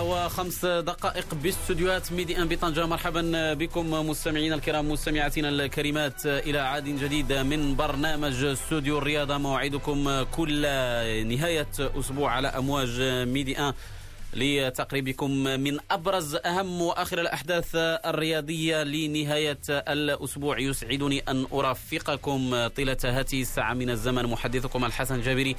وخمس دقائق باستديوهات ميدي إن بطنجة. مرحبا بكم مستمعينا الكرام مستمعاتنا الكريمات إلى عدد جديد من برنامج استوديو الرياضة. موعدكم كل نهاية أسبوع على أمواج ميدي إن لتقريبكم من أبرز أهم وآخر الأحداث الرياضية لنهاية الأسبوع. يسعدني أن أرافقكم طيلة هذه الساعة. من الزمن محدثكم الحسن جابري.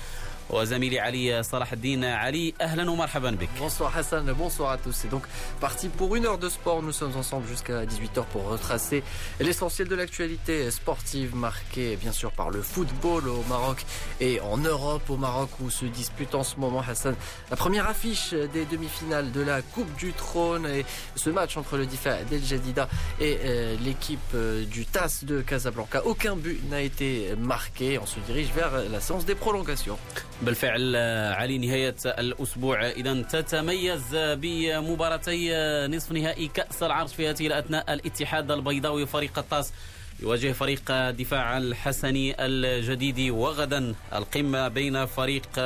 وزميلي علي صلاح الدين علي اهلا ومرحبا بك Bonsoir Hassan, bonsoir à tous. C'est donc parti pour une heure de sport. Nous sommes ensemble jusqu'à 18h pour retracer l'essentiel de l'actualité sportive marquée bien sûr par le football au Maroc et en Europe au Maroc où se dispute en ce moment Hassan la première affiche des demi-finales de la Coupe du Trône et ce match entre le Difa d'El Jadida et euh, l'équipe euh, du TAS de Casablanca. Aucun but n'a été marqué. On se dirige vers la séance des prolongations. بالفعل علي نهاية الأسبوع. إذا تتميز بمباراتي نصف نهائي كأس العرش في هذه الأثناء. الاتحاد البيضاوي فريق الطاس يواجه فريق دفاع الحسني الجديد. وغدا القمة بين فريق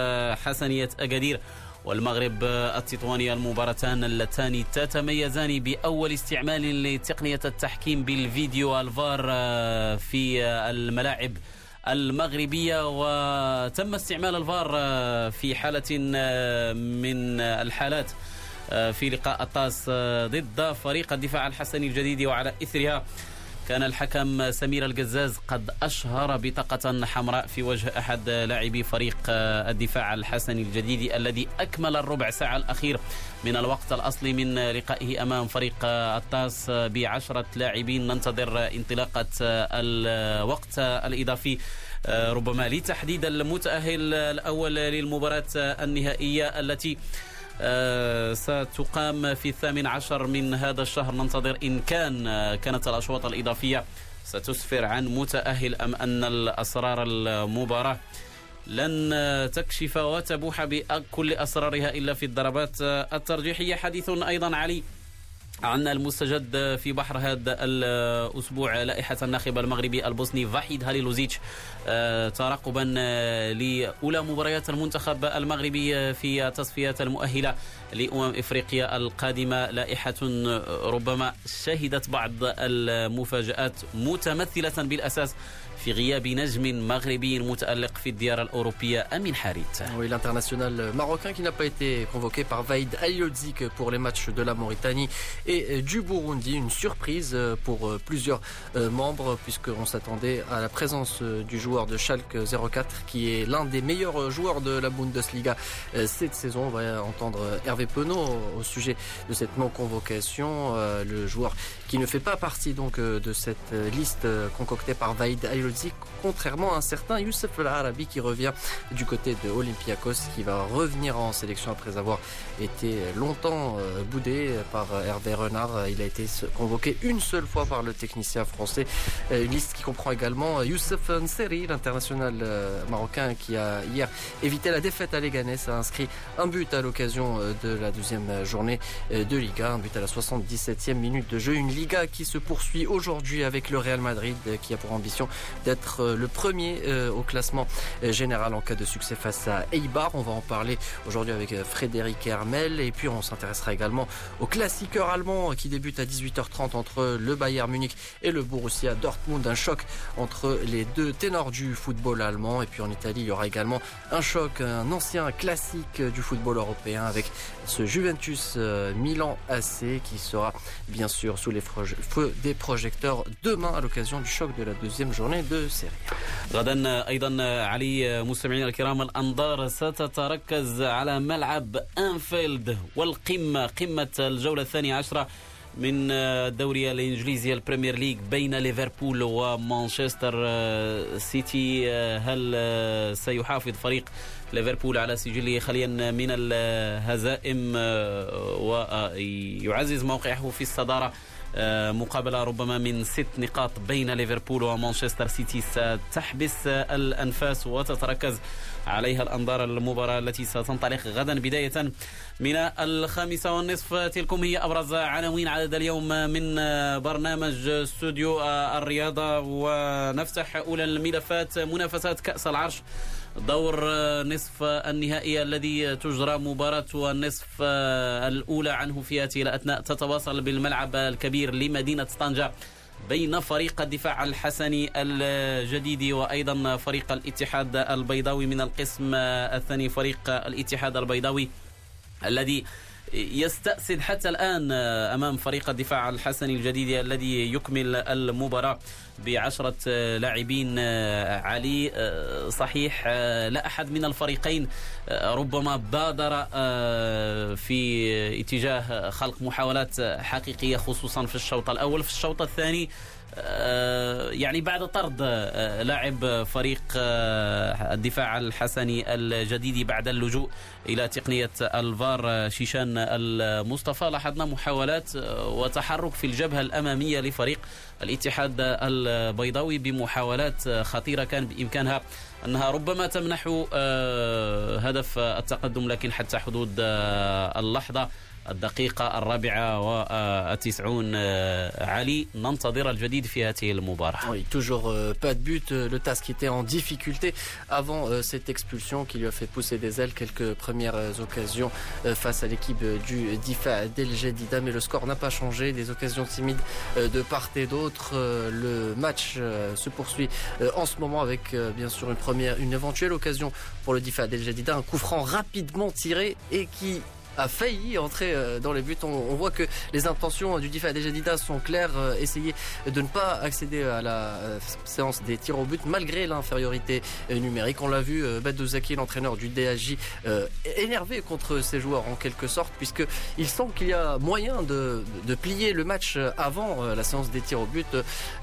حسنية أكادير والمغرب التطواني المباراتان اللتان. تتميزان بأول استعمال لتقنية التحكيم بالفيديو الفار في الملاعب. المغربية وتم استعمال الفار في حالة من الحالات في لقاء الطاس ضد فريق الدفاع الحسني الجديد وعلى إثرها كان الحكم سمير القزاز قد أشهر بطاقة حمراء في وجه أحد لاعبي فريق الدفاع الحسني الجديد الذي أكمل الربع ساعة الأخير من الوقت الأصلي من لقائه أمام فريق الطاس بعشرة لاعبين. ننتظر انطلاقة الوقت الإضافي. ربما لتحديد المتأهل الأول للمباراة النهائية التي ستقام في الثامن عشر من هذا الشهر. ننتظر إن كان كانت الأشواط الإضافية ستسفر عن متأهل أم أن الأسرار المباراة لن تكشف وتبوح بكل أسرارها إلا في الضربات الترجيحية. حديث أيضا علي. عن المستجد في بحر هذا الأسبوع لائحة الناخب المغربي البوسني فاحيد هاليلوزيتش ترقبا لأولى مباريات المنتخب المغربي في التصفيات المؤهلة لأمم إفريقيا القادمة. لائحة ربما شهدت بعض المفاجآت متمثلة بالأساس في غياب نجم مغربي متألق في الديار الأوروبية أمين حارث Oui, l'international marocain qui n'a pas été convoqué par Vaïd Ayodzik pour les matchs de la Mauritanie et du Burundi. Une surprise pour plusieurs membres puisqu'on s'attendait à la présence du joueur de Schalke 04 qui est l'un des meilleurs joueurs de la Bundesliga cette saison. On va entendre Hervé Penaud au sujet de cette non-convocation. Le joueur qui ne fait pas partie donc de cette liste concoctée par Vaïd Ayodzik contrairement à un certain Youssef El Arabi qui revient du côté de Olympiakos, qui va revenir en sélection après avoir été longtemps boudé par Hervé Renard. Il a été convoqué une seule fois par le technicien français. Une liste qui comprend également Youssef Nseri, l'international marocain qui a hier évité la défaite à Leganés, a inscrit un but à l'occasion de la deuxième journée de Liga, un but à la 77e minute de jeu. Une Liga qui se poursuit aujourd'hui avec le Real Madrid qui a pour ambition d'être le premier au classement général en cas de succès face à Eibar. On va en parler aujourd'hui avec Frédéric Hermel et puis on s'intéressera également au classiqueur allemand qui débute à 18h30 entre le Bayern Munich et le Borussia Dortmund. Un choc entre les deux ténors du football allemand et puis en Italie il y aura également un choc, un ancien classique du football européen avec ce Juventus Milan AC qui sera bien sûr sous les feux des projecteurs demain à l'occasion du choc de la deuxième journée de série. غدا أيضا علي مستمعينا الكرام الأنظار ستتركز على ملعب أنفيلد والقمة قمة الجولة الثانية عشرة من الدوري الإنجليزي ال Premier League بين ليفربول ومانشستر سيتي هل سيحافظ فريق ليفربول على سجله خاليا من الهزائم ويعزز موقعه في الصدارة مقابلة ربما من ست نقاط بين ليفربول ومانشستر سيتي. ستحبس الأنفاس وتتركز عليها الأنظار المباراة التي ستنطلق غدا. بداية من الخامسة والنصف تلكم هي أبرز عناوين عدد اليوم من برنامج استوديو الرياضة. ونفتح أولى الملفات منافسات كأس العرش دور نصف النهائي الذي تجرى مباراة النصف الأولى عنه في هذه الأثناء. تتواصل بالملعب الكبير لمدينة طنجة بين فريق الدفاع الحسني الجديد وأيضا فريق الاتحاد البيضاوي من القسم الثاني فريق الاتحاد البيضاوي الذي يستأسد حتى الآن أمام فريق الدفاع الحسني الجديد الذي يكمل المباراة بعشرة لاعبين علي صحيح لا أحد من الفريقين ربما بادر في اتجاه خلق محاولات حقيقية خصوصا في الشوط الأول. في الشوط الثاني يعني بعد طرد لاعب فريق الدفاع الحسني الجديد بعد اللجوء إلى تقنية الفار شيشان المصطفى. لاحظنا محاولات وتحرك في الجبهة الأمامية لفريق الاتحاد البيضاوي بمحاولات خطيرة كان بإمكانها أنها ربما تمنح هدف التقدم لكن حتى حدود اللحظة الدقيقة الرابعة والتسعون علي ننتظر الجديد في هذه المباراة Oui, toujours euh, pas de but. Le TAS qui était en difficulté avant euh, cette expulsion qui lui a fait pousser des ailes. Quelques premières occasions euh, face à l'équipe du DIFA d'El Jadida. Mais le score n'a pas changé. Des occasions timides de part et d'autre. Le match se poursuit en ce moment avec bien sûr une première, une éventuelle occasion pour le DIFA d'El Jadida. Un coup franc rapidement tiré et qui a failli entrer euh, dans les buts. On, voit que les intentions du DIFA Dejadida sont claires. Euh, essayer de ne pas accéder à la euh, séance des tirs au but malgré l'infériorité numérique. On l'a vu, Zaki, l'entraîneur du DHJ, énervé contre ses joueurs en quelque sorte, puisqu'il sent qu'il y a moyen de, de, plier le match avant la séance des tirs au but,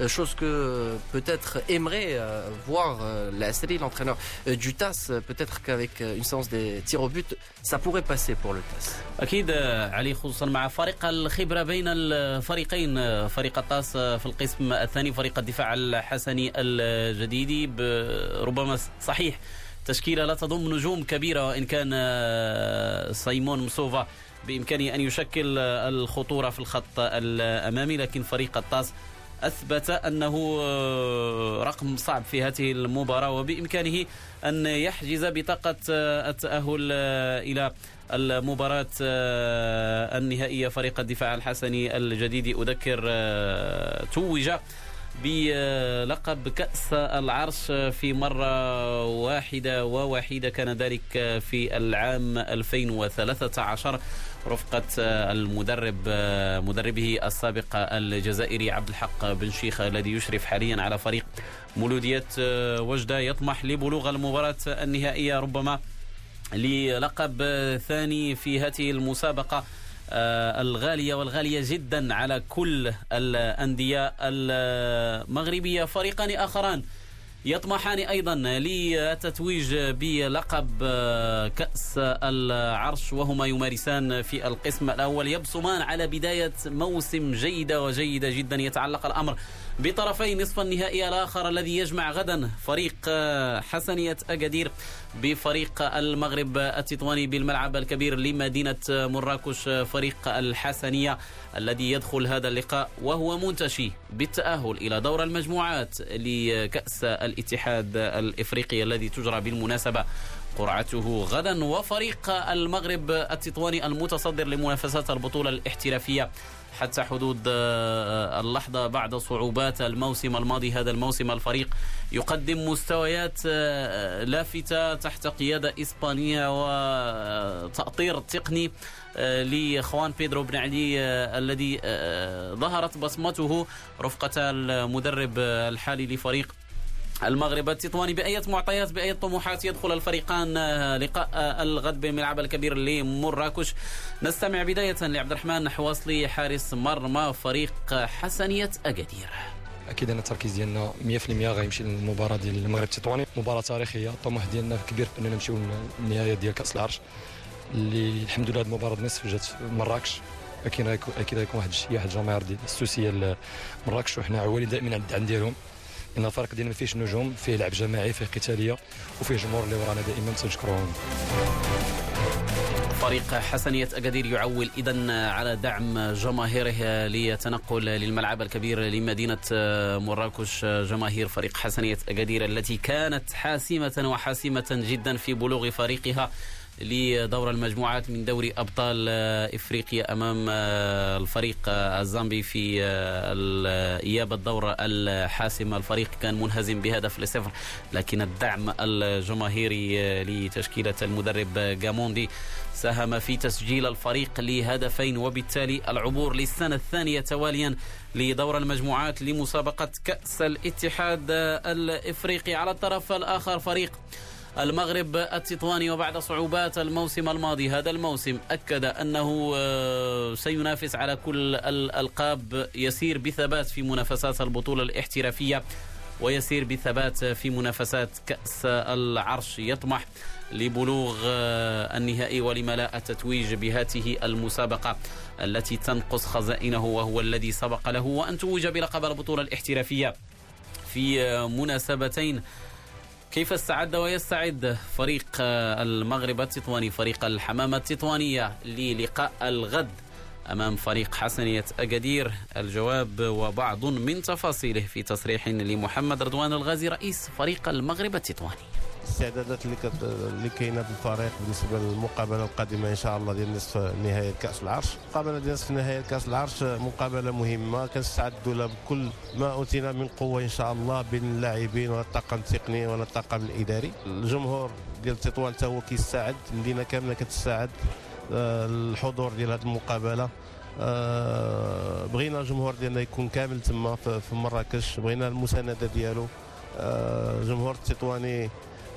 chose que peut-être aimerait voir la série, l'entraîneur du TAS. Peut-être qu'avec une séance des tirs au but, ça pourrait passer pour le TAS. أكيد علي خصوصا مع فريق الخبرة بين الفريقين. فريق الطاس في القسم الثاني فريق الدفاع الحسني الجديدي ربما صحيح تشكيلة لا تضم نجوم كبيرة وإن كان سيمون مصوفا بإمكانه أن يشكل الخطورة في الخط الأمامي. لكن فريق الطاس أثبت أنه رقم صعب في هذه المباراة وبإمكانه أن يحجز بطاقة التأهل إلى المباراة النهائية فريق الدفاع الحسني الجديد. أذكر توج بلقب كأس العرش في مرة واحدة ووحيدة كان ذلك في العام 2013 رفقة المدرب مدربه السابق الجزائري عبد الحق بن شيخ الذي يشرف حاليا على فريق مولودية وجدة. يطمح لبلوغ المباراة النهائية ربما للقب ثاني في هذه المسابقة الغالية والغالية جدا على كل الأندية المغربية. فريقان آخران يطمحان أيضا للتتويج بلقب كأس العرش وهما يمارسان في القسم الأول. يبصمان على بداية موسم جيدة وجيدة جدا. يتعلق الأمر بطرفي نصف النهائي الآخر الذي يجمع غدا فريق حسنية أكادير بفريق المغرب التطواني بالملعب الكبير لمدينة مراكش فريق الحسنية. الذي يدخل هذا اللقاء وهو منتشي بالتأهل إلى دور المجموعات لكأس الاتحاد الإفريقي الذي تجرى بالمناسبة. قرعته غدا وفريق المغرب التطواني المتصدر لمنافسات البطولة الاحترافية. حتى حدود اللحظة بعد صعوبات الموسم الماضي. هذا الموسم الفريق يقدم مستويات لافتة تحت قيادة إسبانية وتأطير تقني لخوان بيدرو بن علي الذي ظهرت بصمته رفقة المدرب الحالي لفريق المغرب التطواني بأية معطيات بأية طموحات يدخل الفريقان لقاء الغد بالملعب الكبير لمراكش. نستمع بداية لعبد الرحمن حواصلي حارس مرمى فريق حسنية أكادير. أكيد أن التركيز ديالنا 100% غيمشي للمباراة ديال المغرب التطواني. مباراة تاريخية الطموح ديالنا كبير أننا نمشيو للنهاية ديال كأس العرش اللي الحمد لله المباراة النصف جات في مراكش. أكيد أكيد غيكون واحد الشيء واحد الجماهير السوسية لمراكش وحنا عوالين دائما على الدعم ديالهم إن الفريق ديالنا فيهش نجوم فيه لعب جماعي فيه قتالية وفيه جمهور اللي ورانا دائما تنشكروهم فريق حسنية أكادير يعول إذا على دعم جماهيره ليتنقل للملعب الكبير لمدينة مراكش. جماهير فريق حسنية أكادير التي كانت حاسمة وحاسمة جدا في بلوغ فريقها. لدور المجموعات من دوري أبطال آه، إفريقيا أمام آه، الفريق آه، الزامبي في اياب الدور الحاسم الفريق كان منهزم بهدف لصفر لكن الدعم الجماهيري لتشكيلة المدرب جاموندي ساهم في تسجيل الفريق لهدفين وبالتالي العبور للسنة الثانية تواليا لدور المجموعات لمسابقة كأس الاتحاد الإفريقي. على الطرف الآخر فريق المغرب التطواني وبعد صعوبات الموسم الماضي. هذا الموسم أكد أنه آه، سينافس على كل الألقاب. يسير بثبات في منافسات البطولة الاحترافية ويسير بثبات في منافسات كأس العرش. يطمح لبلوغ آه، النهائي ولملاء التتويج بهذه المسابقة التي تنقص خزائنه وهو الذي سبق له. وأن توج بلقب البطولة الاحترافية في آه، مناسبتين كيف استعد ويستعد فريق المغرب التطواني فريق الحمامة التطوانية للقاء الغد أمام فريق حسنية أكادير الجواب وبعض من تفاصيله في تصريح لمحمد رضوان الغازي رئيس فريق المغرب التطواني. الاستعدادات اللي كت... اللي كاينة في الفريق بالنسبة للمقابلة القادمة إن شاء الله ديال نصف نهائي كأس العرش. المقابله ديال نصف نهائي كأس العرش مقابلة مهمة كنستعدوا لها بكل ما أوتينا من قوة إن شاء الله بين اللاعبين والطاقم التقني والطاقم الإداري. الجمهور ديال تطوان حتى هو كيساعد المدينة كاملة كتساعد آه، الحضور ديال هذه المقابلة. أه بغينا الجمهور ديالنا يكون كامل تما في مراكش بغينا المساندة ديالو. أه جمهور التطواني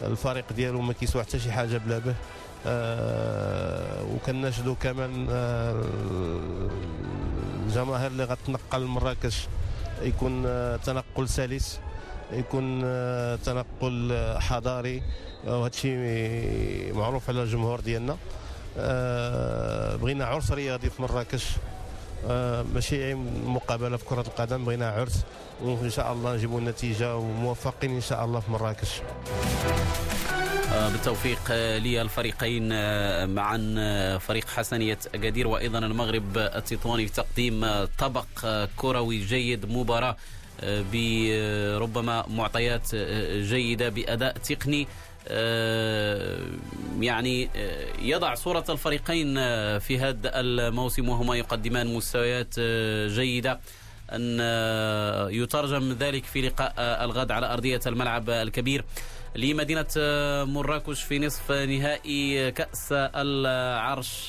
الفريق ديالو ما كيسوى حتى شي حاجة بلا به. آه كمان آه الجماهير اللي غتنقل لمراكش يكون آه تنقل سلس يكون آه تنقل حضاري. وهذا الشيء معروف على الجمهور ديالنا. آه بغينا عرس رياضي في مراكش آه ماشي مقابلة في كرة القدم بغينا عرس وإن شاء الله نجيبوا النتيجة وموفقين إن شاء الله في مراكش. آه، بالتوفيق للفريقين آه، معا آه، فريق حسنية أكادير وأيضا المغرب التطواني في تقديم طبق كروي جيد مباراة بربما معطيات جيدة بأداء تقني يعني يضع صورة الفريقين في هذا الموسم وهما يقدمان مستويات جيدة. أن يترجم ذلك في لقاء الغد على أرضية الملعب الكبير لمدينة مراكش في نصف نهائي كأس العرش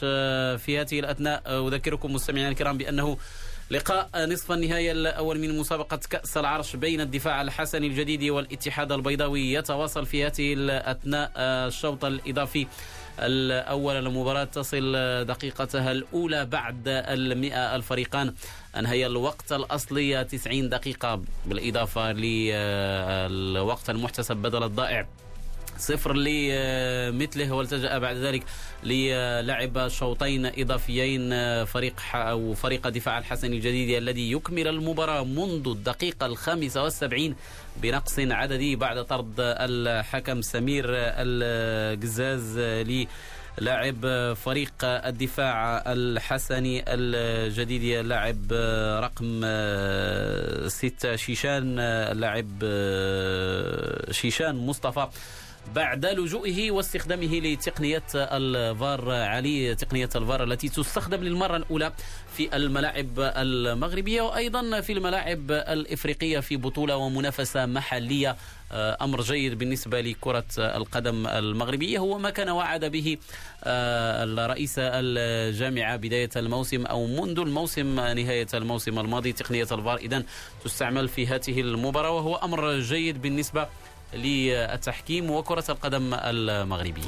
في هذه الأثناء. أذكركم مستمعينا الكرام بأنه لقاء نصف النهائي الأول من مسابقة كأس العرش بين الدفاع الحسني الجديد والاتحاد البيضاوي. يتواصل في هذه الأثناء الشوط الإضافي الأول. المباراة تصل دقيقتها الأولى بعد المئة الفريقان. أنهي الوقت الأصلي؟ 90 دقيقة بالإضافة للوقت المحتسب بدل الضائع. صفر لمثله والتجأ بعد ذلك للعب شوطين إضافيين فريق أو فريق دفاع الحسن الجديد الذي يكمل المباراة منذ الدقيقة الخامسة والسبعين بنقص عددي بعد طرد الحكم سمير القزاز لي لاعب فريق الدفاع الحسني الجديد لاعب رقم ستة شيشان لاعب شيشان مصطفى. بعد لجوئه واستخدامه لتقنية الفار. علي تقنية الفار التي تستخدم للمرة الأولى في الملاعب المغربية وأيضا في الملاعب الإفريقية في بطولة ومنافسة محلية. آه، أمر جيد بالنسبة لكرة القدم المغربية. هو ما كان وعد به آه، الرئيس الجامعة بداية الموسم أو منذ الموسم نهاية الموسم الماضي. تقنية الفار إذن تستعمل في هذه المباراة وهو أمر جيد بالنسبة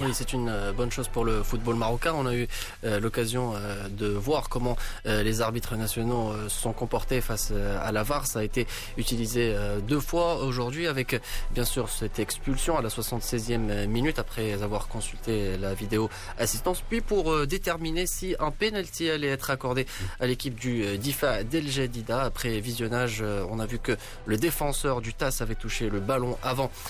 Oui, c'est une euh, bonne chose pour le football marocain. On a eu euh, l'occasion euh, de voir comment les arbitres nationaux se sont comportés face à la VAR. Ça a été utilisé deux fois aujourd'hui avec bien sûr cette expulsion à la 76e minute après avoir consulté la vidéo assistance. Puis pour déterminer si un penalty allait être accordé à l'équipe du DIFA d'El Jadida. Après visionnage, on a vu que le défenseur du TAS avait touché le ballon avant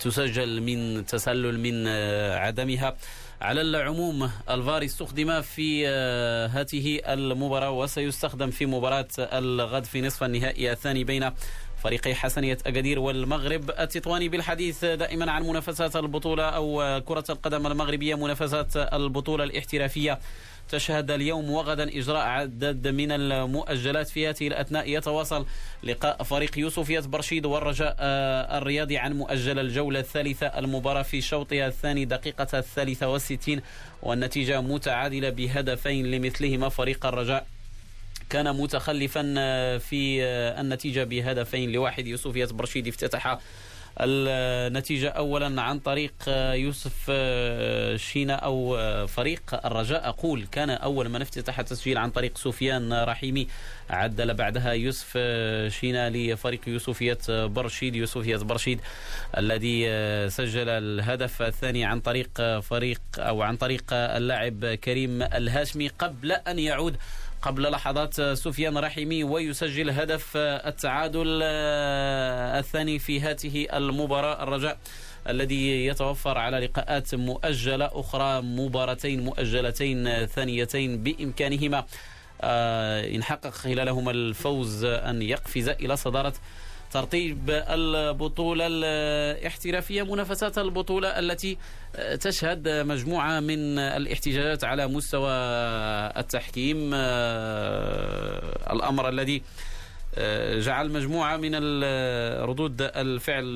تسجل من تسلل من عدمها. على العموم الفار استخدم في هذه المباراة وسيستخدم في مباراة الغد في نصف النهائي الثاني بين فريقي حسنية أكادير والمغرب. التطواني بالحديث دائما عن منافسات البطولة أو كرة القدم المغربية منافسات البطولة الاحترافية. تشهد اليوم وغدا إجراء عدد من المؤجلات في هذه الأثناء. يتواصل لقاء فريق يوسفية برشيد والرجاء الرياضي عن مؤجل الجولة الثالثة المباراة في شوطها الثاني دقيقة الثالثة والستين والنتيجة متعادلة بهدفين لمثلهما. فريق الرجاء كان متخلفا في النتيجة بهدفين لواحد. يوسفية برشيد افتتح النتيجة أولا عن طريق يوسف شينا أو فريق الرجاء. أقول كان أول من افتتح التسجيل عن طريق سفيان رحيمي. عدل بعدها يوسف شينا لفريق يوسفية برشيد. يوسفية برشيد الذي سجل الهدف الثاني عن طريق فريق أو عن طريق اللاعب كريم الهاشمي قبل أن يعود قبل لحظات سفيان رحيمي ويسجل هدف التعادل الثاني في هذه المباراة. الرجاء الذي يتوفر على لقاءات مؤجلة أخرى مباراتين مؤجلتين ثانيتين بإمكانهما. إن حقق خلالهما الفوز أن يقفز إلى صدارة ترتيب البطولة الاحترافية منافسات البطولة التي تشهد مجموعة من الاحتجاجات على مستوى التحكيم الأمر الذي جعل مجموعة من ردود الفعل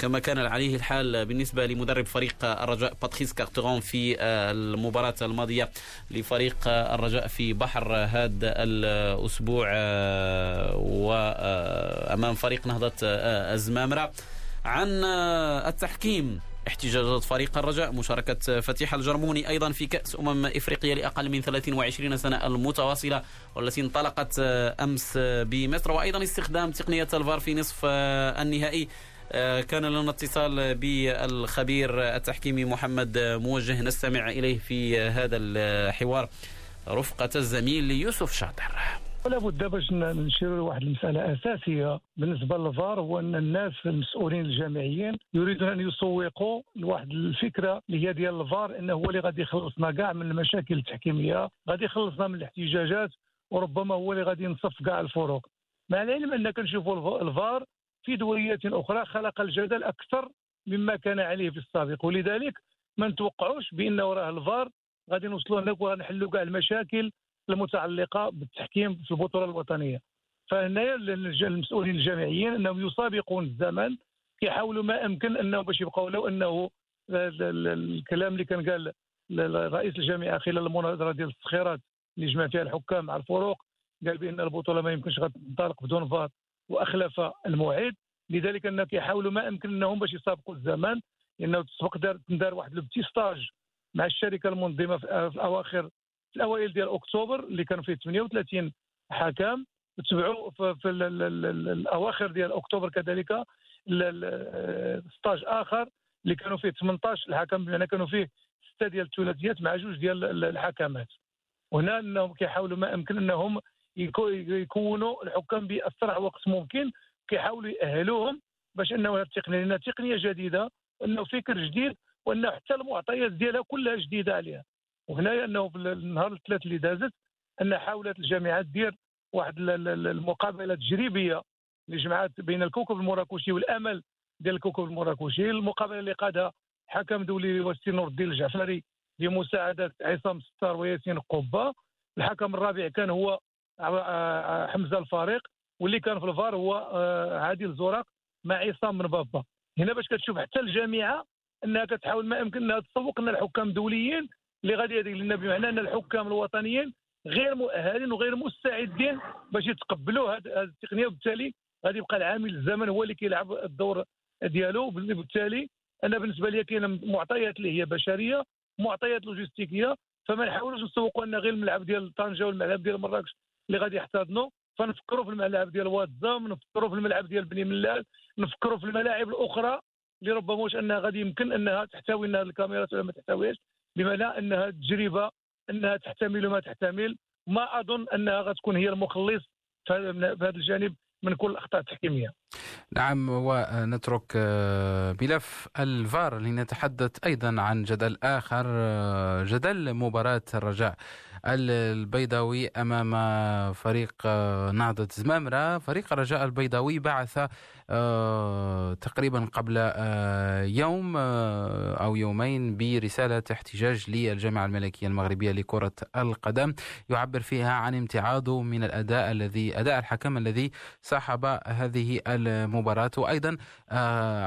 كما كان عليه الحال بالنسبة لمدرب فريق الرجاء باتريس كارتغون في المباراة الماضية لفريق الرجاء في بحر هذا الأسبوع وأمام فريق نهضة الزمامرة عن التحكيم احتجاجات فريق الرجاء مشاركة فتيح الجرموني أيضا في كأس أمم إفريقيا لأقل من 23 سنة المتواصلة والتي انطلقت أمس بمصر. وأيضا استخدام تقنية الفار في نصف النهائي. كان لنا اتصال بالخبير التحكيمي محمد موجه نستمع إليه في هذا الحوار. رفقة الزميل يوسف شاطر. ولا بد باش نشير لواحد المسألة أساسية بالنسبة للفار هو أن الناس المسؤولين الجامعيين يريدون أن يسوقوا لواحد الفكرة اللي هي ديال الفار إنه هو اللي غادي يخلصنا كاع من المشاكل التحكيمية غادي يخلصنا من الاحتجاجات وربما هو اللي غادي ينصف كاع الفروق. مع العلم أن كنشوفوا الفار في دوليات أخرى خلق الجدل أكثر مما كان عليه في السابق. ولذلك ما نتوقعوش بأنه راه الفار غادي نوصلوا هناك وغنحلوا كاع المشاكل المتعلقة بالتحكيم في البطولة الوطنية. فهنا المسؤولين الجامعيين أنهم يسابقون الزمن كيحاولوا ما امكن أنه باش يبقاو لو أنه الكلام اللي كان قال رئيس الجامعة خلال المناظرة ديال التسخيرات اللي جمع فيها الحكام مع الفروق قال بأن البطولة ما يمكنش تنطلق بدون فار وأخلف الموعد لذلك ان كيحاولوا ما امكن أنهم باش يسابقوا الزمان لأنه تسبق دار دار واحد le stage مع الشركة المنظمة في اواخر في الأوائل ديال أكتوبر اللي كانوا فيه 38 حكم تبعوا في الأواخر ديال أكتوبر كذلك stage آخر اللي كانوا فيه 18 الحكم بمعنى كانوا فيه ستة ديال الثلاثيات مع جوج ديال الحكمات وهنا أنهم كيحاولوا ما أمكن أنهم يكونوا الحكام بأسرع وقت ممكن كيحاولوا يأهلوهم باش إنه التقنيه لانها تقنية جديدة إنه فكر جديد وإنه حتى المعطيات ديالها كلها جديدة عليها. وهنايا انه في النهار الثلاث اللي دازت أن حاولت الجامعات دير واحد المقابلة تجريبية اللي جمعت بين الكوكب المراكشي والأمل ديال الكوكب المراكشي. المقابلة اللي قادها حكم دولي هو السي نور الدين الجعفري بمساعدة عصام ستار وياسين قبة. الحكم الرابع كان هو حمزة الفارق واللي كان في الفار هو عادل زرق مع عصام من بابا. هنا باش كتشوف حتى الجامعة أنها كتحاول ما يمكن أنها تسوق أن الحكام الدوليين اللي غادي يدير لنا بمعنى أن الحكام الوطنيين غير مؤهلين وغير مستعدين باش يتقبلوا هذه التقنية. وبالتالي غادي يبقى العامل الزمن هو اللي كيلعب الدور ديالو. وبالتالي أنا بالنسبة لي كاينة معطيات اللي هي بشرية معطيات لوجستيكية. فما نحاولوش نسوقوا أن غير الملعب ديال طنجة والملعب ديال مراكش اللي غادي يحتضنوا فنفكروا في الملاعب ديال واتزام نفكروا في الملعب ديال بني ملال نفكروا في الملاعب الأخرى. اللي ربما واش أنها غادي يمكن أنها تحتوي انها الكاميرات ولا ما تحتويش بمعنى أنها تجربة أنها تحتمل ما تحتمل ما أظن أنها غتكون هي المخلص في هذا الجانب من كل الأخطاء التحكيمية. نعم ونترك آه، ملف الفار لنتحدث أيضا عن جدل آخر آه، جدل مباراة الرجاء البيضاوي أمام فريق آه، نهضة زمامرة. فريق الرجاء البيضاوي بعث آه، تقريبا قبل آه، يوم أو يومين برسالة احتجاج للجامعة الملكية المغربية لكرة القدم. يعبر فيها عن امتعاضه من الأداء الذي أداء الحكم الذي صاحب هذه المباراة. وأيضا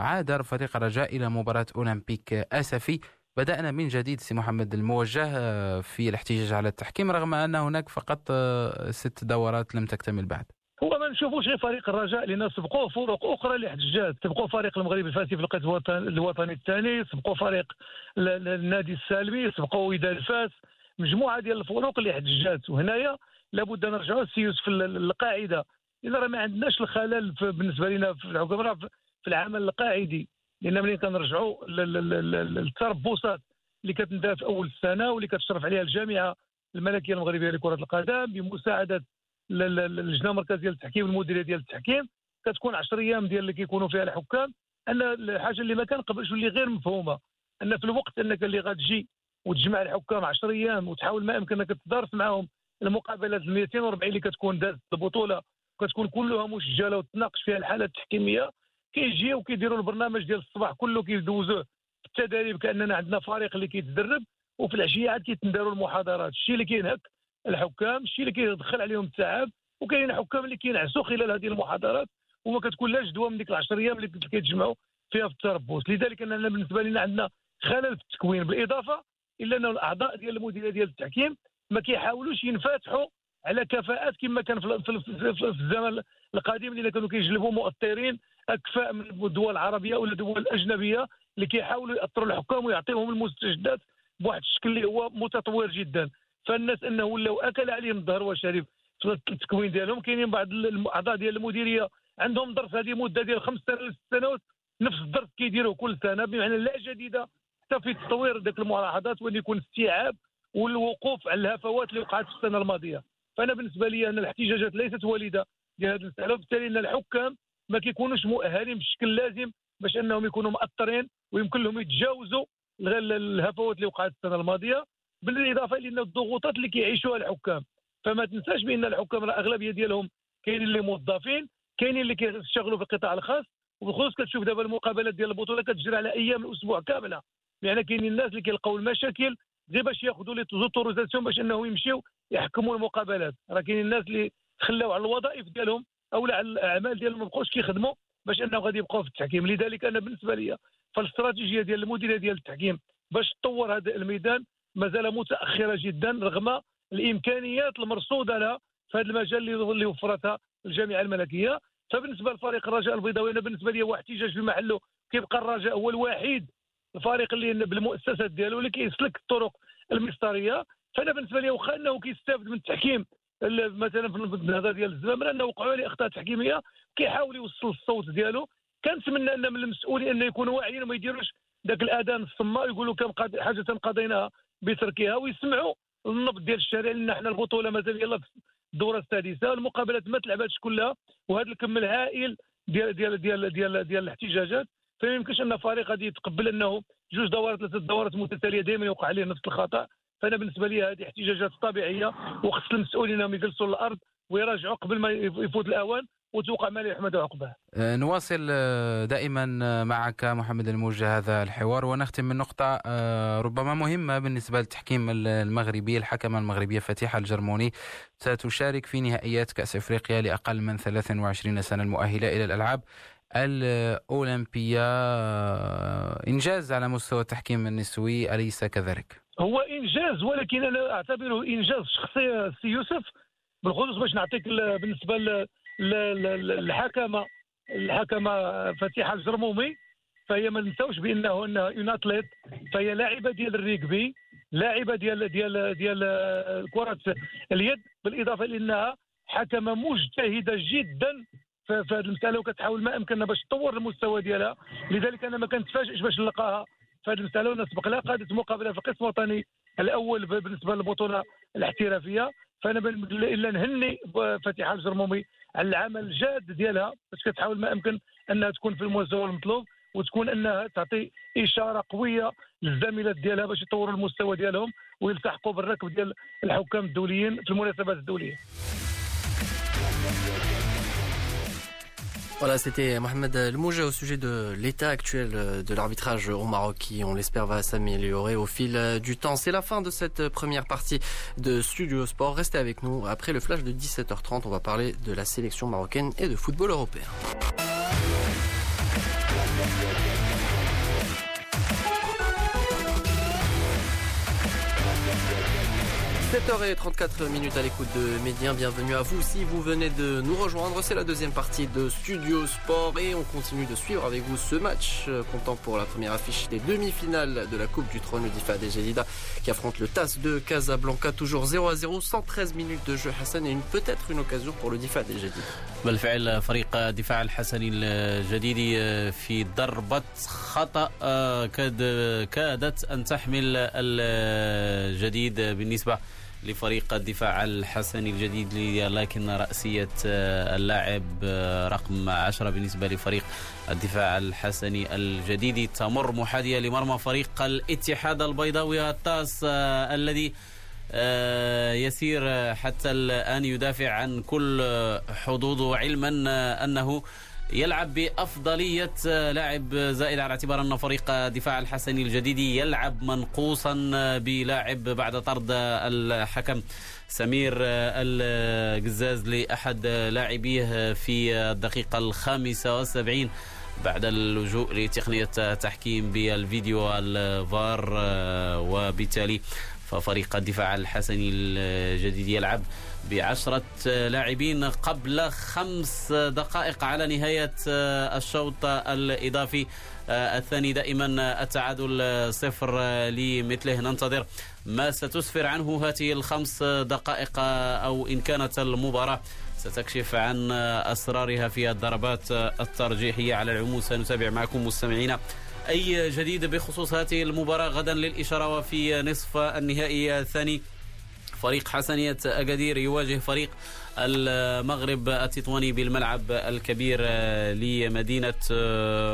عاد فريق الرجاء إلى مباراة أولمبيك آسفي. بدأنا من جديد سي محمد الموجه آه، في الاحتجاج على التحكيم رغم أن هناك فقط آه، ست دورات لم تكتمل بعد. هو ما نشوفوش غير فريق الرجاء لأن سبقوه فرق أخرى اللي احتجاجات سبقوا فريق المغرب الفاسي في القسم الوطني الثاني سبقوا فريق النادي السالمي سبقوا وداد فاس مجموعة ديال الفروق اللي احتجاجات وهنايا لابد نرجعوا السي يوسف القاعدة. إذا راه ما عندناش الخلل بالنسبة لنا في في العمل القاعدي. لأن ملي كنرجعوا للتربصات اللي كتندار في أول السنة واللي كتشرف عليها الجامعة الملكية المغربية لكرة القدم بمساعدة اللجنه المركزية للتحكيم والمديرية ديال التحكيم. كتكون 10 أيام ديال اللي كيكونوا فيها الحكام. أن الحاجة اللي ما كان قبل اللي غير مفهومة أن في الوقت أنك اللي غتجي وتجمع الحكام 10 أيام وتحاول ما يمكن انك تدارس معاهم المقابلات ال 240 اللي كتكون دازت البطولة كتكون كلها مسجله وتناقش فيها الحالات التحكيمية. كيجيو كيديروا البرنامج ديال الصباح كله كيدوزوه في التدريب كأننا عندنا فريق اللي كيتدرب وفي العشية عاد كيتنداروا المحاضرات. الشيء اللي كينهك الحكام الشيء اللي كيدخل عليهم التعب وكاين حكام اللي كينعسوا خلال هذه المحاضرات وما كتكون لا جدوى من ديك العشر أيام اللي كيتجمعوا فيها في التربص لذلك أننا بالنسبة لنا عندنا خلل في التكوين. بالإضافة إلى أن الأعضاء ديال المديرية ديال التحكيم ما كيحاولوش ينفتحوا على كفاءات كما كان في الزمن القديم اللي كانوا كيجلبوا مؤطرين أكفاء من الدول العربية ولا الدول الأجنبية اللي كيحاولوا يأثروا الحكام ويعطيهم المستجدات بواحد الشكل اللي هو متطور جدا. فالناس إنه ولاو أكل عليهم الظهر والشريف في التكوين ديالهم كاينين بعض الأعضاء ديال المديرية. عندهم درس هذه مدة ديال خمس سنوات نفس الدرس كيديروه كل سنة بمعنى لا جديده حتى في تطوير ذاك الملاحظات وإن يكون استيعاب والوقوف على الهفوات اللي وقعت في السنة الماضية. فأنا بالنسبة لي ان الاحتجاجات ليست والده لهذه المساله وبالتالي إن الحكام ما كيكونوش مؤهلين بشكل لازم باش انهم يكونوا مأثرين ويمكن لهم يتجاوزوا الهفوات اللي وقعت السنة الماضية بالإضافة إلى الضغوطات اللي كيعيشوها الحكام. فما تنساش بأن الحكام الاغلبيه ديالهم كاينين اللي موظفين كاينين اللي كيشتغلوا في القطاع الخاص وبالخصوص كتشوف دابا المقابلات ديال البطولة كتجري على أيام الأسبوع كاملة. يعني كاينين الناس اللي كيلقاو المشاكل غير باش ياخذوا les autorisations باش إنهم يمشيو يحكموا المقابلات. راه كاينين الناس اللي خلاو على الوظائف ديالهم أو على الأعمال ديالهم ما بقاوش كيخدموا باش انهم غادي يبقاو في التحكيم. لذلك أنا بالنسبة لي فالاستراتيجيه ديال المديرية ديال التحكيم باش تطور هذا الميدان مازال متأخرة جدا رغم الإمكانيات المرصودة لها في هذا المجال اللي وفرتها الجامعة الملكية. فبالنسبة لفريق الرجاء البيضاوي أنا بالنسبة لي هو احتجاج في محله. كيبقى الرجاء هو الوحيد الفريق اللي بالمؤسسات ديالو اللي كيسلك الطرق المسطرية. فأنا بالنسبة لي واخا أنه كيستافد من التحكيم مثلا في النهضة ديال الزمام لأنه وقعوا عليه أخطاء تحكيمية كيحاول يوصل الصوت ديالو. كنتمنى أن من المسؤولين أن يكونوا واعيين وما يديروش ذاك الأذان الصماء يقولوا كم حاجة قضيناها بتركها ويسمعوا النبض ديال الشارع لأن إحنا البطولة مازال يلا في الدورة السادسة. المقابلات ما تلعباتش كلها وهذا الكم الهائل ديال ديال ديال ديال, ديال الاحتجاجات. فما يمكنش أن فريق غادي يتقبل أنه جوج دورات ثلاث دورات متتالية دائما يوقع عليه نفس الخطأ. فأنا بالنسبة لي هذه احتجاجات طبيعية وخص المسؤولين إنهم يجلسوا الأرض ويراجعوا قبل ما يفوت الأوان وتوقع ما يحمد عقباه. أه، نواصل أه، دائما أه، معك محمد الموجة هذا الحوار ونختم من نقطة ربما مهمة بالنسبة للتحكيم المغربي الحكمة المغربية فتيحة الجرموني ستشارك في نهائيات كأس إفريقيا لأقل من 23 سنة المؤهلة إلى الألعاب الأولمبية إنجاز على مستوى التحكيم النسوي أليس كذلك؟ هو إنجاز ولكن أنا أعتبره إنجاز شخصي سي يوسف. بالخصوص باش نعطيك بالنسبة للحكمه الحكمة فتيحة الجرمومي. فهي ما ننساوش بأنه انها une athlète فهي لاعبة ديال الريكبي لاعبة ديال ديال ديال كرة اليد بالإضافة لأنها حكمة مجتهدة جدا. في هذه المسألة وكتحاول ما امكنها باش تطور المستوى ديالها. لذلك أنا ما كنتفاجئش باش نلقاها في هذه المساله ونسبق لها قادت مقابلة في القسم الوطني الأول بالنسبة للبطولة الاحترافية. فأنا إلا نهني فاتحه الجرمومي على العمل الجاد ديالها باش كتحاول ما امكن أنها تكون في المستوى المطلوب وتكون أنها تعطي إشارة قوية للزميلات ديالها باش يطوروا المستوى ديالهم ويلتحقوا بالركب ديال الحكام الدوليين في المناسبات الدولية. Voilà, c'était Mohamed Lemouja au sujet de l'état actuel de l'arbitrage au Maroc qui, on l'espère, va s'améliorer au fil du temps. C'est la fin de cette première partie de Studio Sport. Restez avec nous. Après le flash de 17h30, on va parler de la sélection marocaine et de football européen. 7h34 minutes à l'écoute de Médien, bienvenue à vous si vous venez de nous rejoindre. C'est la deuxième partie de Studio Sport et on continue de suivre avec vous ce match euh, comptant pour la première affiche des demi-finales de la Coupe du Trône d'Ifa des Gelida qui affronte le TAS de Casablanca, toujours 0 à 0, 113 minutes de jeu Hassan et peut-être une occasion pour le DIFA des Gelida. بالفعل فريق الدفاع الحسني الجديدي في ضربة خطأ كادت أن تحمل الجديد بالنسبة لفريق الدفاع الحسني الجديد لكن رأسية اللاعب رقم 10 بالنسبة لفريق الدفاع الحسني الجديد. تمر محاذية لمرمى فريق الاتحاد البيضاوي الطاس الذي يسير حتى الآن يدافع عن كل حظوظه علما أنه يلعب بأفضلية لاعب زائد على اعتبار أن فريق دفاع الحسني الجديد يلعب منقوصا بلاعب بعد طرد الحكم. سمير القزاز لأحد لاعبيه في الدقيقة الخامسة والسبعين بعد اللجوء لتقنية تحكيم بالفيديو الفار وبالتالي ففريق الدفاع الحسني الجديد يلعب بعشرة لاعبين قبل خمس دقائق على نهاية الشوط الإضافي. الثاني دائما التعادل صفر لمثله. ننتظر ما ستسفر عنه هذه الخمس دقائق أو إن كانت المباراة. ستكشف عن أسرارها في الضربات الترجيحية. على العموم سنتابع معكم مستمعينا أي جديد بخصوص هذه المباراة؟ غدا للإشارة وفي نصف النهائي الثاني. فريق حسنية أكادير يواجه فريق المغرب التطواني بالملعب الكبير لمدينة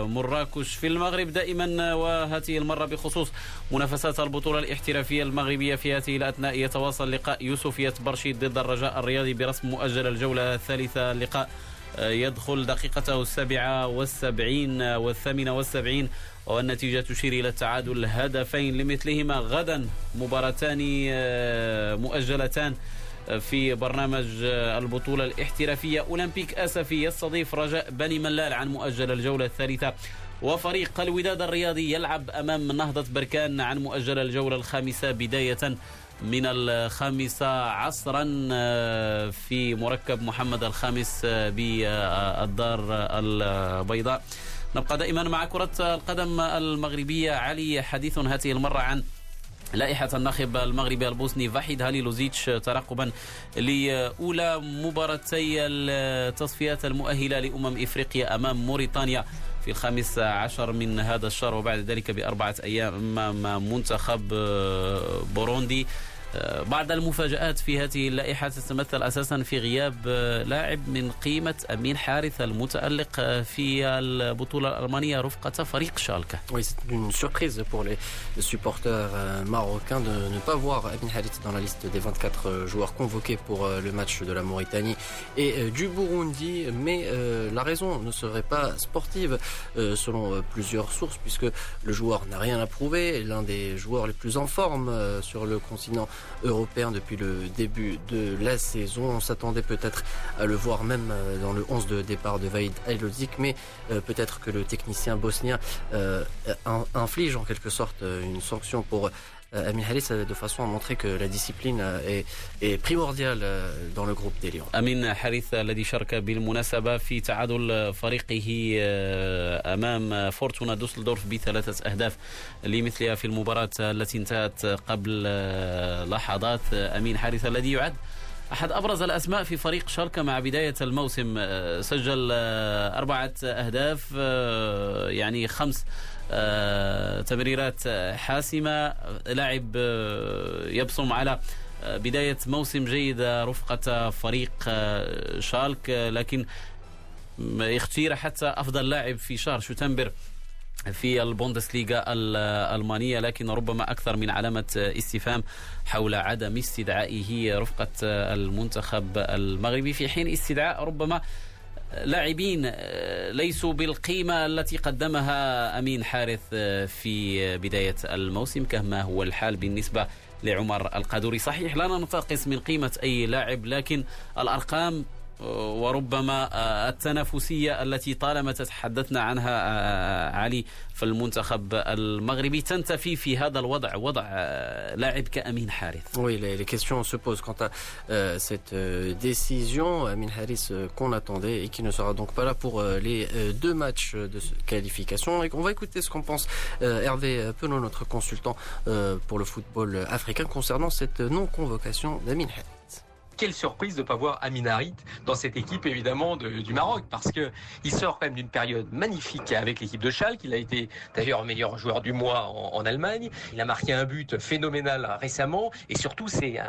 مراكش. في المغرب دائما وهذه المرة بخصوص منافسات البطولة الاحترافية المغربية في هذه الأثناء يتواصل لقاء يوسفية برشيد ضد الرجاء الرياضي برسم مؤجل الجولة الثالثة. اللقاء يدخل دقيقته السابعة والسبعين والثامنة والسبعين والنتيجة تشير إلى التعادل هدفين لمثلهما. غدا مباراتان مؤجلتان في برنامج البطولة الاحترافية. أولمبيك أسفي يستضيف رجاء بني ملال عن مؤجل الجولة الثالثة. وفريق الوداد الرياضي يلعب أمام نهضة بركان عن مؤجل الجولة الخامسة بداية من الخامسة عصرا في مركب محمد الخامس بالدار البيضاء. نبقى دائما مع كرة القدم المغربية. علي حديث هذه المرة عن لائحة الناخب المغربي البوسني فاحد هاليلوزيتش ترقبا لأولى مباراتي التصفيات المؤهلة لأمم إفريقيا أمام موريتانيا في الخامس عشر من هذا الشهر وبعد ذلك بأربعة أيام أمام منتخب بوروندي. بعض المفاجآت في هذه اللائحة تتمثل أساسا في غياب لاعب من قيمة أمين حارث المتألق في البطولة الألمانية رفقة فريق شالكة. Oui, c'est une surprise pour les supporters marocains de ne pas voir Amin Harit dans la liste des 24 joueurs convoqués pour le match de la Mauritanie et du Burundi, mais la raison ne serait pas sportive selon plusieurs sources puisque le joueur n'a rien à prouver, l'un des joueurs les plus en forme sur le continent européen depuis le début de la saison. On s'attendait peut-être à le voir même euh, dans le 11 de départ de Aylozik, mais euh, peut-être que le technicien bosnien euh, inflige en quelque sorte une sanction pour Amin Haris de façon à montrer que la discipline est, est primordiale dans le groupe des Lions. أمين حارث الذي شارك بالمناسبة في تعادل فريقه أمام فورتونا دوسلدورف بثلاثة أهداف لمثلها في المباراة التي انتهت قبل لحظات أمين حارث الذي يعد أحد أبرز الأسماء في فريق شالكة مع بداية الموسم سجل أربعة أهداف يعني خمس تمريرات حاسمة. لاعب يبصم على بداية موسم جيد رفقة فريق شالك. لكن اختير حتى أفضل لاعب في شهر شتنبر في البوندسليغا الألمانية. لكن ربما أكثر من علامة استفهام حول عدم استدعائه رفقة المنتخب المغربي. في حين استدعاء ربما لاعبين ليسوا بالقيمة التي قدمها أمين حارث في بداية الموسم كما هو الحال بالنسبة لعمر القادوري صحيح لا ننتقص من قيمة أي لاعب لكن الأرقام وربما التنافسية التي طالما تحدثنا عنها علي في المنتخب المغربي تنتفي في هذا الوضع وضع لاعب كأمين حارث Oui, les, les questions se posent quant à euh, cette euh, décision, Amin Harris euh, qu'on attendait et qui ne sera donc pas là pour euh, les euh, deux matchs de qualification. Et on va écouter ce qu'en pense euh, Hervé Penaud, notre consultant pour le football africain, concernant cette non-convocation d'Amin Harris quelle surprise de ne pas voir Amin Harit dans cette équipe évidemment de, du Maroc parce que il sort quand même d'une période magnifique avec l'équipe de Schalke. Il a été d'ailleurs meilleur joueur du mois en, Allemagne. Il a marqué un but phénoménal récemment et surtout c'est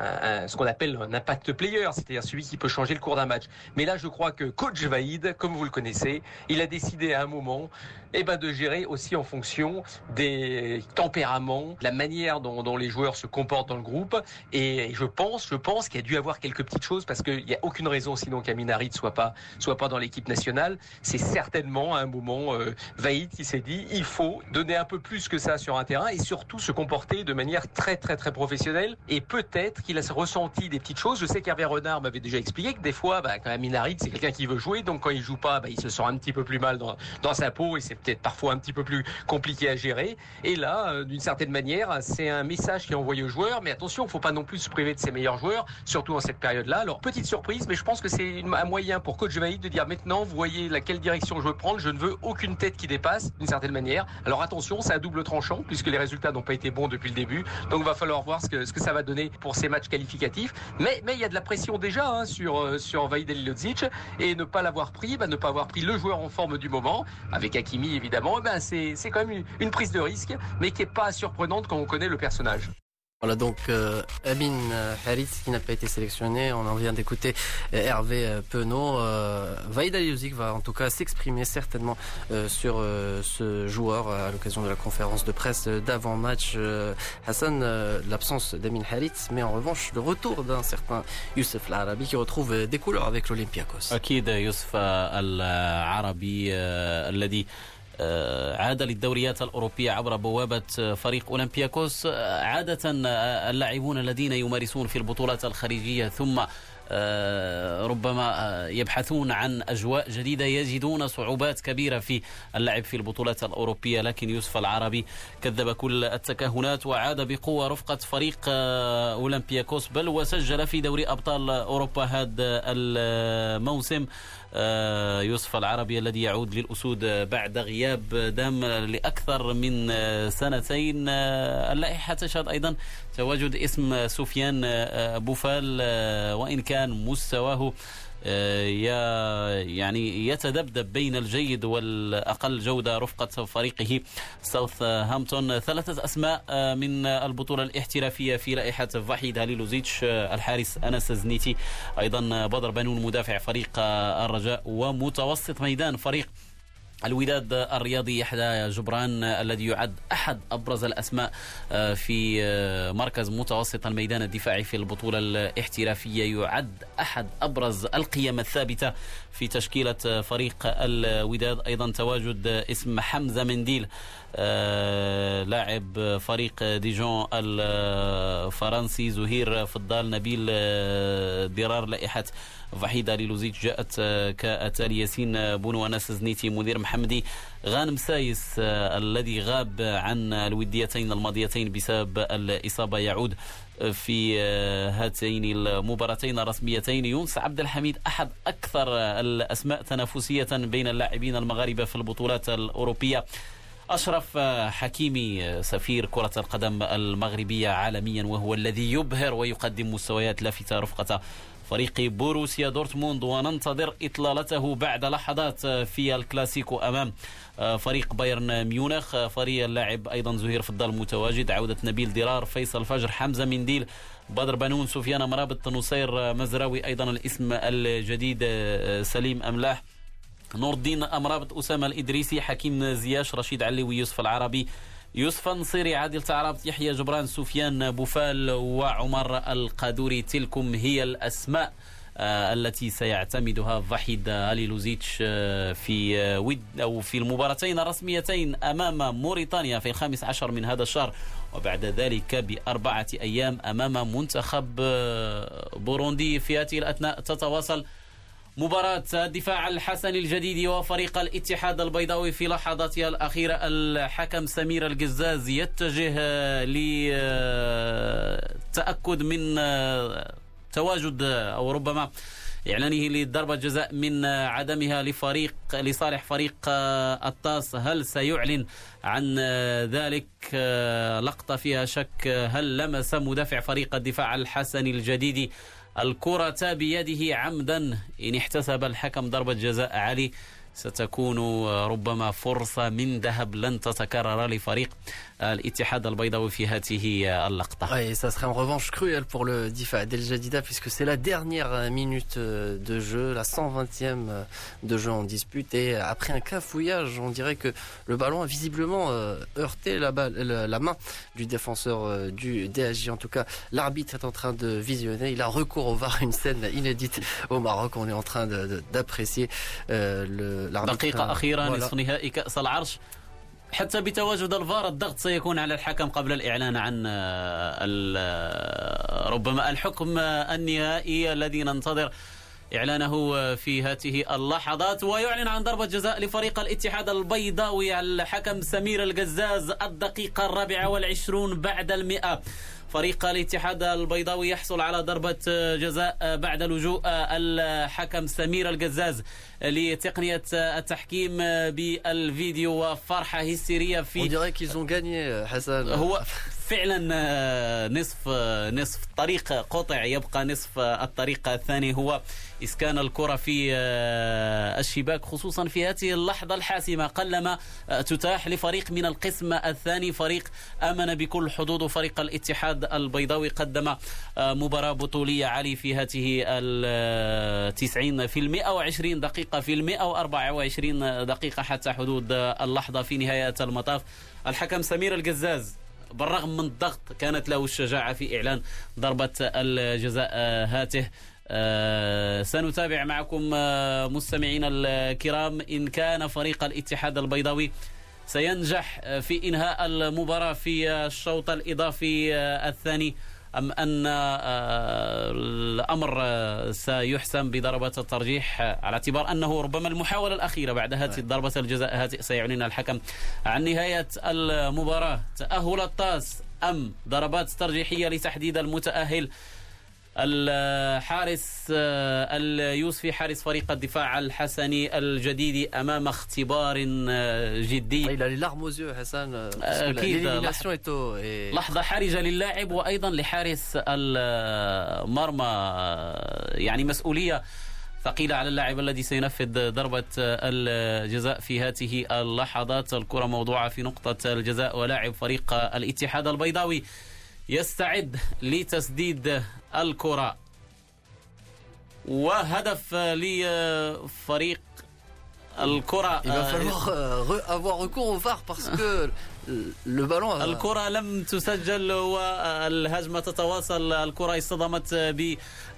ce qu'on appelle un impact player, c'est-à-dire celui qui peut changer le cours d'un match. Mais là je crois que coach Vaïd, comme vous le connaissez, il a décidé à un moment eh ben, de gérer aussi en fonction des tempéraments, la manière dont, dont les joueurs se comportent dans le groupe. Et je pense, je pense qu'il y a dû avoir quelques petites choses parce qu'il n'y a aucune raison sinon qu'Aminari ne soit pas, soit pas dans l'équipe nationale. C'est certainement à un moment euh, Vaïd qui s'est dit il faut donner un peu plus que ça sur un terrain et surtout se comporter de manière très très très professionnelle. Et peut-être qu'il a ressenti des petites choses. Je sais qu'Hervé Renard m'avait déjà expliqué que des fois, bah, quand Aminarit c'est quelqu'un qui veut jouer, donc quand il joue pas, bah, il se sent un petit peu plus mal dans, dans sa peau et c'est peut-être parfois un petit peu plus compliqué à gérer. Et là, euh, d'une certaine manière, c'est un message qui est envoyé aux joueurs. Mais attention, il ne faut pas non plus se priver de ses meilleurs joueurs, surtout en cette période-là. Alors, petite surprise, mais je pense que c'est un moyen pour Coach Vaïd de dire maintenant, vous voyez laquelle direction je veux prendre, je ne veux aucune tête qui dépasse, d'une certaine manière. Alors attention, c'est à double tranchant, puisque les résultats n'ont pas été bons depuis le début. Donc, il va falloir voir ce que, ce que ça va donner pour ces matchs qualificatifs. Mais, mais il y a de la pression déjà hein, sur, euh, sur Vaïd Elilodzic, et ne pas l'avoir pris, bah, ne pas avoir pris le joueur en forme du moment, avec Hakimi Évidemment, eh ben c'est quand même une prise de risque, mais qui n'est pas surprenante quand on connaît le personnage. Voilà donc euh, Abin euh, Harit qui n'a pas été sélectionné. On en vient d'écouter euh, Hervé euh, Penaud. Euh, Vaïda Liuzik va en tout cas s'exprimer certainement sur ce joueur à l'occasion de la conférence de presse d'avant-match. Hassan, l'absence d'Amin Harit, mais en revanche le retour d'un certain Youssef Al-Arabi qui retrouve des couleurs avec l'Olympiakos. عاد للدوريات الأوروبية عبر بوابة فريق أولمبياكوس. عادة اللاعبون الذين يمارسون في البطولات الخارجية ثم ربما يبحثون عن أجواء جديدة يجدون صعوبات كبيرة في اللعب في البطولات الأوروبية. لكن يوسف العربي كذب كل التكهنات وعاد بقوة رفقة فريق أولمبياكوس. بل وسجل في دوري أبطال أوروبا هذا الموسم يوسف العربي الذي يعود للأسود بعد غياب دام لأكثر من سنتين. اللائحة تشهد أيضا تواجد اسم سفيان بوفال وإن كان مستواه يعني يتذبذب بين الجيد والأقل جودة رفقة فريقه ساوث هامبتون ثلاثة أسماء من البطولة الاحترافية في لائحة فحيد هاليلوزيتش الحارس أنس زنيتي أيضا بدر بنون مدافع فريق الرجاء ومتوسط ميدان فريق الوداد الرياضي يحيى جبران الذي يعد أحد أبرز الأسماء في مركز متوسط الميدان الدفاعي في البطولة الاحترافية. يعد أحد أبرز القيم الثابتة في تشكيلة فريق الوداد. أيضا تواجد اسم حمزة منديل لاعب فريق ديجون الفرنسي زهير فضال نبيل درار لائحة وحيد خليلوزيتش جاءت كالتالي ياسين بونو أنس زنيتي منير المحمدي غانم سايس الذي غاب عن الوديتين الماضيتين بسبب الإصابة. يعود في هاتين المباراتين الرسميتين. يونس عبد الحميد أحد أكثر الأسماء تنافسية بين اللاعبين المغاربة في البطولات الأوروبية. أشرف حكيمي سفير كرة القدم المغربية عالميا وهو الذي يبهر ويقدم مستويات لافتة رفقة فريق بوروسيا دورتموند وننتظر إطلالته بعد لحظات في الكلاسيكو أمام فريق بايرن ميونخ. فريق اللاعب أيضا زهير فضال متواجد عودة نبيل درار فيصل فجر حمزة منديل بدر بنون سفيان مرابط نصير مزراوي أيضا الاسم الجديد سليم أملاح. نور الدين أمرابط أسامة الإدريسي حكيم زياش رشيد علي ويوسف العربي. يوسف نصيري عادل تعرابط يحيى جبران سفيان بوفال وعمر القادوري. تلكم هي الأسماء التي سيعتمدها فحيد علي لوزيتش في ود أو في المباراتين الرسميتين أمام موريتانيا في الخامس عشر من هذا الشهر. وبعد ذلك بأربعة أيام أمام منتخب بوروندي. في هذه الأثناء تتواصل مباراة الدفاع الحسني الجديد وفريق الاتحاد البيضاوي في لحظاتها الأخيرة. الحكم سمير القزاز يتجه للتأكد من تواجد أو ربما إعلانه لضربة جزاء من عدمها لفريق لصالح فريق الطاس. هل سيعلن عن ذلك؟ لقطة فيها شك. هل لمس مدافع فريق الدفاع الحسني الجديد الكرة بيده عمدا. إن احتسب الحكم ضربة جزاء علي ستكون ربما فرصة من ذهب لن تتكرر لفريق ça serait en revanche cruel pour le Difa Del Jadida puisque c'est la dernière minute de jeu, la 120e de jeu en dispute. Et après un cafouillage, on dirait que le ballon a visiblement euh, heurté la, main du défenseur euh, du DHJ. En tout cas, l'arbitre est en train de visionner, il a recours au VAR, une scène inédite au Maroc, on est en train d'apprécier euh, l'arbitre. حتى بتواجد الفار الضغط سيكون على الحكم قبل الإعلان عن ربما الحكم النهائي الذي ننتظر إعلانه في هذه اللحظات ويعلن عن ضربة جزاء لفريق الاتحاد البيضاوي الحكم سمير القزاز الدقيقة الرابعة والعشرون بعد المئة. فريق الاتحاد البيضاوي يحصل على ضربة جزاء بعد لجوء الحكم سمير القزاز لتقنية التحكيم بالفيديو وفرحة هستيرية في حسن هو فعلا نصف نصف الطريق قطع. يبقى نصف الطريق الثاني هو إسكان الكرة في الشباك خصوصا في هذه اللحظة الحاسمة. قلما تتاح لفريق من القسم الثاني فريق آمن بكل حظوظه فريق الاتحاد البيضاوي قدم مباراة بطولية عالي في هذه التسعين في المئة وعشرين دقيقة في وأربعة وعشرين دقيقة حتى حدود اللحظة في نهاية المطاف. الحكم سمير القزاز بالرغم من الضغط كانت له الشجاعة في إعلان ضربة الجزاء هاته. سنتابع معكم مستمعينا الكرام. إن كان فريق الاتحاد البيضاوي سينجح في إنهاء المباراة في الشوط الإضافي الثاني. أم أن الأمر سيحسم بضربة الترجيح على اعتبار أنه ربما المحاولة الأخيرة بعد هذه ضربة الجزاء هذه سيعلن الحكم عن نهاية المباراة. تأهل الطاس أم ضربات ترجيحية لتحديد المتأهل؟ الحارس اليوسفي حارس فريق الدفاع الحسني الجديد أمام اختبار جدي. aux yeux Hassan أكيد. لحظة. حرجة للاعب وأيضا لحارس المرمى يعني مسؤولية ثقيلة على اللاعب الذي سينفذ ضربة الجزاء في هذه اللحظات. الكرة موضوعة في نقطة الجزاء ولاعب فريق الاتحاد البيضاوي يستعد لتسديد الكرة. وهدف لفريق الكرة Il va falloir avoir recours au VAR parce que le ballon الكرة لم تسجل والهجمة تتواصل. الكرة اصطدمت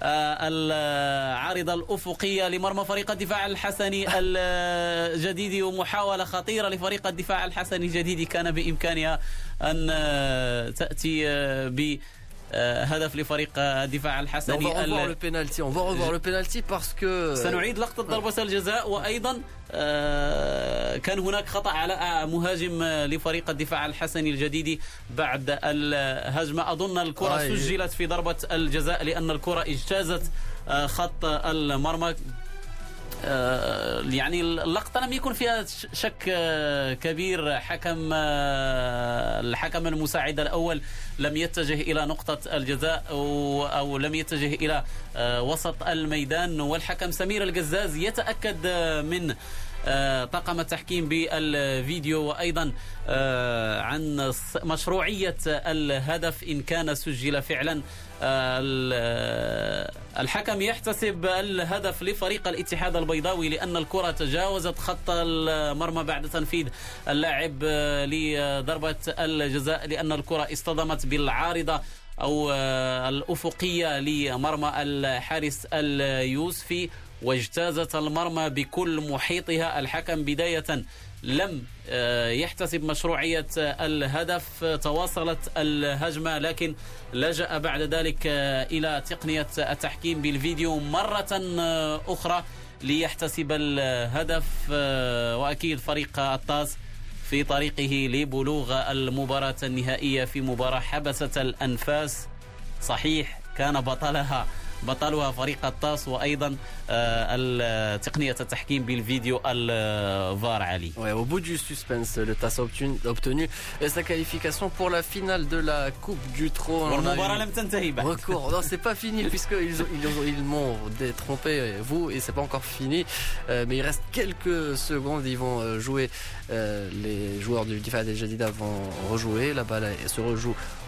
بالعارضة الأفقية لمرمى فريق الدفاع الحسني الجديد. ومحاولة خطيرة لفريق الدفاع الحسني الجديد. كان بإمكانها أن تأتي ب هدف لفريق الدفاع الحسني on va revoir le penalty. On va revoir le penalty parce que سنعيد لقطة ضربة الجزاء وأيضا كان هناك خطأ على مهاجم لفريق الدفاع الحسني الجديد بعد الهجمة. أظن الكرة سجلت في ضربة الجزاء لأن الكرة اجتازت خط المرمى. آه، يعني اللقطة لم يكن فيها شك آه، كبير. حكم آه، الحكم المساعد الأول لم يتجه إلى نقطة الجزاء أو لم يتجه إلى وسط الميدان والحكم سمير القزاز يتأكد من طاقم التحكيم بالفيديو وأيضا عن مشروعية الهدف إن كان سجل فعلا. الحكم يحتسب الهدف لفريق الاتحاد البيضاوي لأن الكرة تجاوزت خط المرمى بعد تنفيذ اللاعب لضربة الجزاء لأن الكرة اصطدمت بالعارضة أو الأفقية لمرمى الحارس اليوسفي واجتازت المرمى بكل محيطها. الحكم بداية لم آه، يحتسب مشروعية الهدف. تواصلت الهجمة لكن لجأ بعد ذلك آه، إلى تقنية التحكيم بالفيديو مرة آه، أخرى ليحتسب الهدف. وأكيد فريق الطاس في طريقه لبلوغ المباراة النهائية في مباراة حبست الأنفاس. صحيح كان بطلها بطلها فريق الطاس وايضا تقنيه التحكيم بالفيديو الفار علي. Ouais, au bout du suspense, le TAS a obtenu, obtenu sa qualification pour la finale de la Coupe du Trône. والمباراة لم تنتهي بعد. Record. Non, c'est pas fini puisqu'ils ils, ils m'ont détrompé vous et c'est pas encore fini. Euh, mais il reste quelques secondes. Ils vont jouer. Euh, les joueurs du Difad El Jadida vont rejouer. La balle se rejoue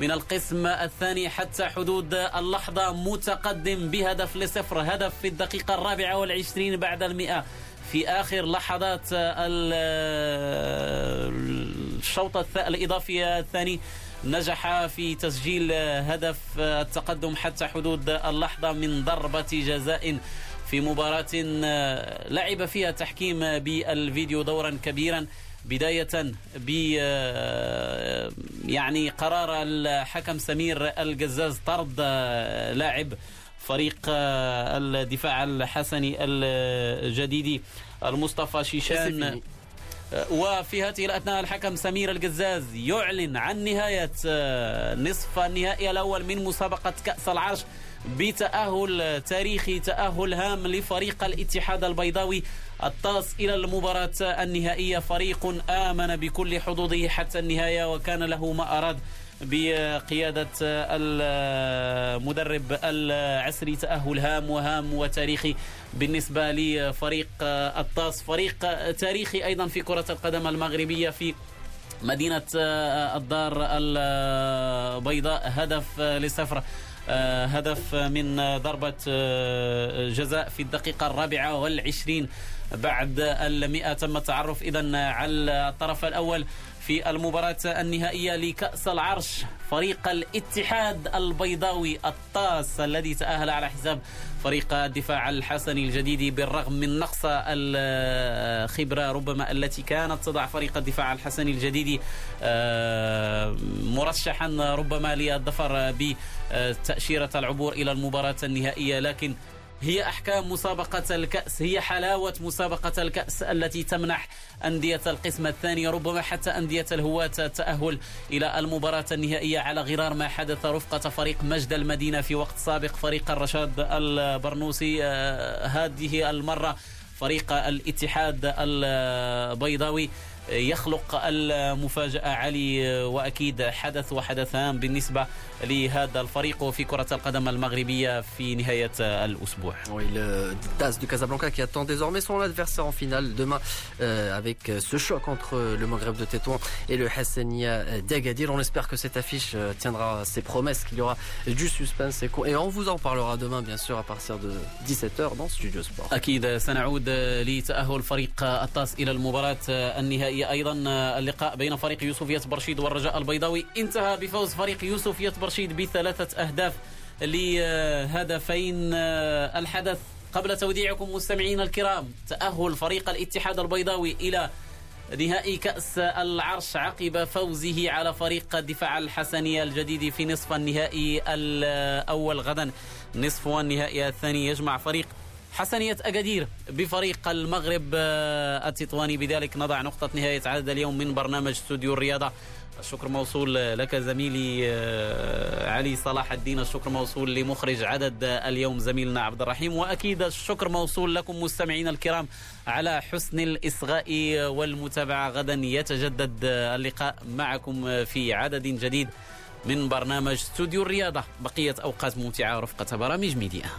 من القسم الثاني حتى حدود اللحظة متقدم بهدف لصفر هدف في الدقيقة الرابعة والعشرين بعد المئة. في آخر لحظات الشوط الإضافي الثاني نجح في تسجيل هدف التقدم حتى حدود اللحظة من ضربة جزاء في مباراة لعب فيها تحكيم بالفيديو دورا كبيرا. بداية ب يعني قرار الحكم سمير القزاز طرد لاعب فريق الدفاع الحسني الجديد المصطفى شيشان. وفي هذه الأثناء الحكم سمير القزاز يعلن عن نهاية نصف النهائي الأول من مسابقة كأس العرش بتأهل تاريخي تأهل هام لفريق الاتحاد البيضاوي الطاس إلى المباراة النهائية. فريق آمن بكل حظوظه حتى النهاية وكان له ما أراد بقيادة المدرب العسري تأهل هام وهام وتاريخي بالنسبة لفريق الطاس. فريق تاريخي أيضا في كرة القدم المغربية في مدينة الدار البيضاء. هدف لصفر هدف من ضربة جزاء في الدقيقة الرابعة والعشرين بعد المئة. تم التعرف إذا على الطرف الأول في المباراة النهائية لكأس العرش فريق الاتحاد البيضاوي الطاس الذي تأهل على حساب فريق الدفاع الحسني الجديد بالرغم من نقص الخبرة ربما التي كانت تضع فريق الدفاع الحسني الجديد آه، مرشحا ربما للظفر بتأشيرة العبور إلى المباراة النهائية لكن هي أحكام مسابقة الكأس هي حلاوة مسابقة الكأس التي تمنح أندية القسم الثاني ربما حتى أندية الهواة التأهل إلى المباراة النهائية على غرار ما حدث رفقة فريق مجد المدينة في وقت سابق فريق الرشاد البرنوسي. آه، هذه المرة فريق الاتحاد البيضاوي يخلق المفاجأة علي وأكيد حدث وحدثان بالنسبة لهذا الفريق في كرة القدم المغربية في نهاية الأسبوع Oui, le TAS de Casablanca qui attend désormais son adversaire en finale demain euh, avec ce choc entre le Maghreb de Tétouan et le Hassania d'Agadir. On espère que cette affiche tiendra ses promesses, qu'il y aura du suspense et, on vous en parlera demain bien sûr à partir de 17h dans Studio Sport. أكيد سنعود لتأهل فريق الطاس إلى المباراة النهائية أيضا اللقاء بين فريق يوسفية برشيد والرجاء البيضاوي. انتهى بفوز فريق يوسفية برشيد بثلاثة أهداف لهدفين الحدث. قبل توديعكم مستمعين الكرام تأهل فريق الاتحاد البيضاوي إلى نهائي كأس العرش عقب فوزه على فريق الدفاع الحسنية الجديد في نصف النهائي الأول. غدا نصف النهائي الثاني يجمع فريق حسنية أكادير بفريق المغرب التطواني. بذلك نضع نقطة نهاية عدد اليوم من برنامج استوديو الرياضة. الشكر موصول لك زميلي علي صلاح الدين. الشكر موصول لمخرج عدد اليوم زميلنا عبد الرحيم. وأكيد الشكر موصول لكم مستمعين الكرام على حسن الإصغاء والمتابعة. غدا يتجدد اللقاء معكم في عدد جديد من برنامج استوديو الرياضة. بقية أوقات ممتعة رفقة برامج ميديا.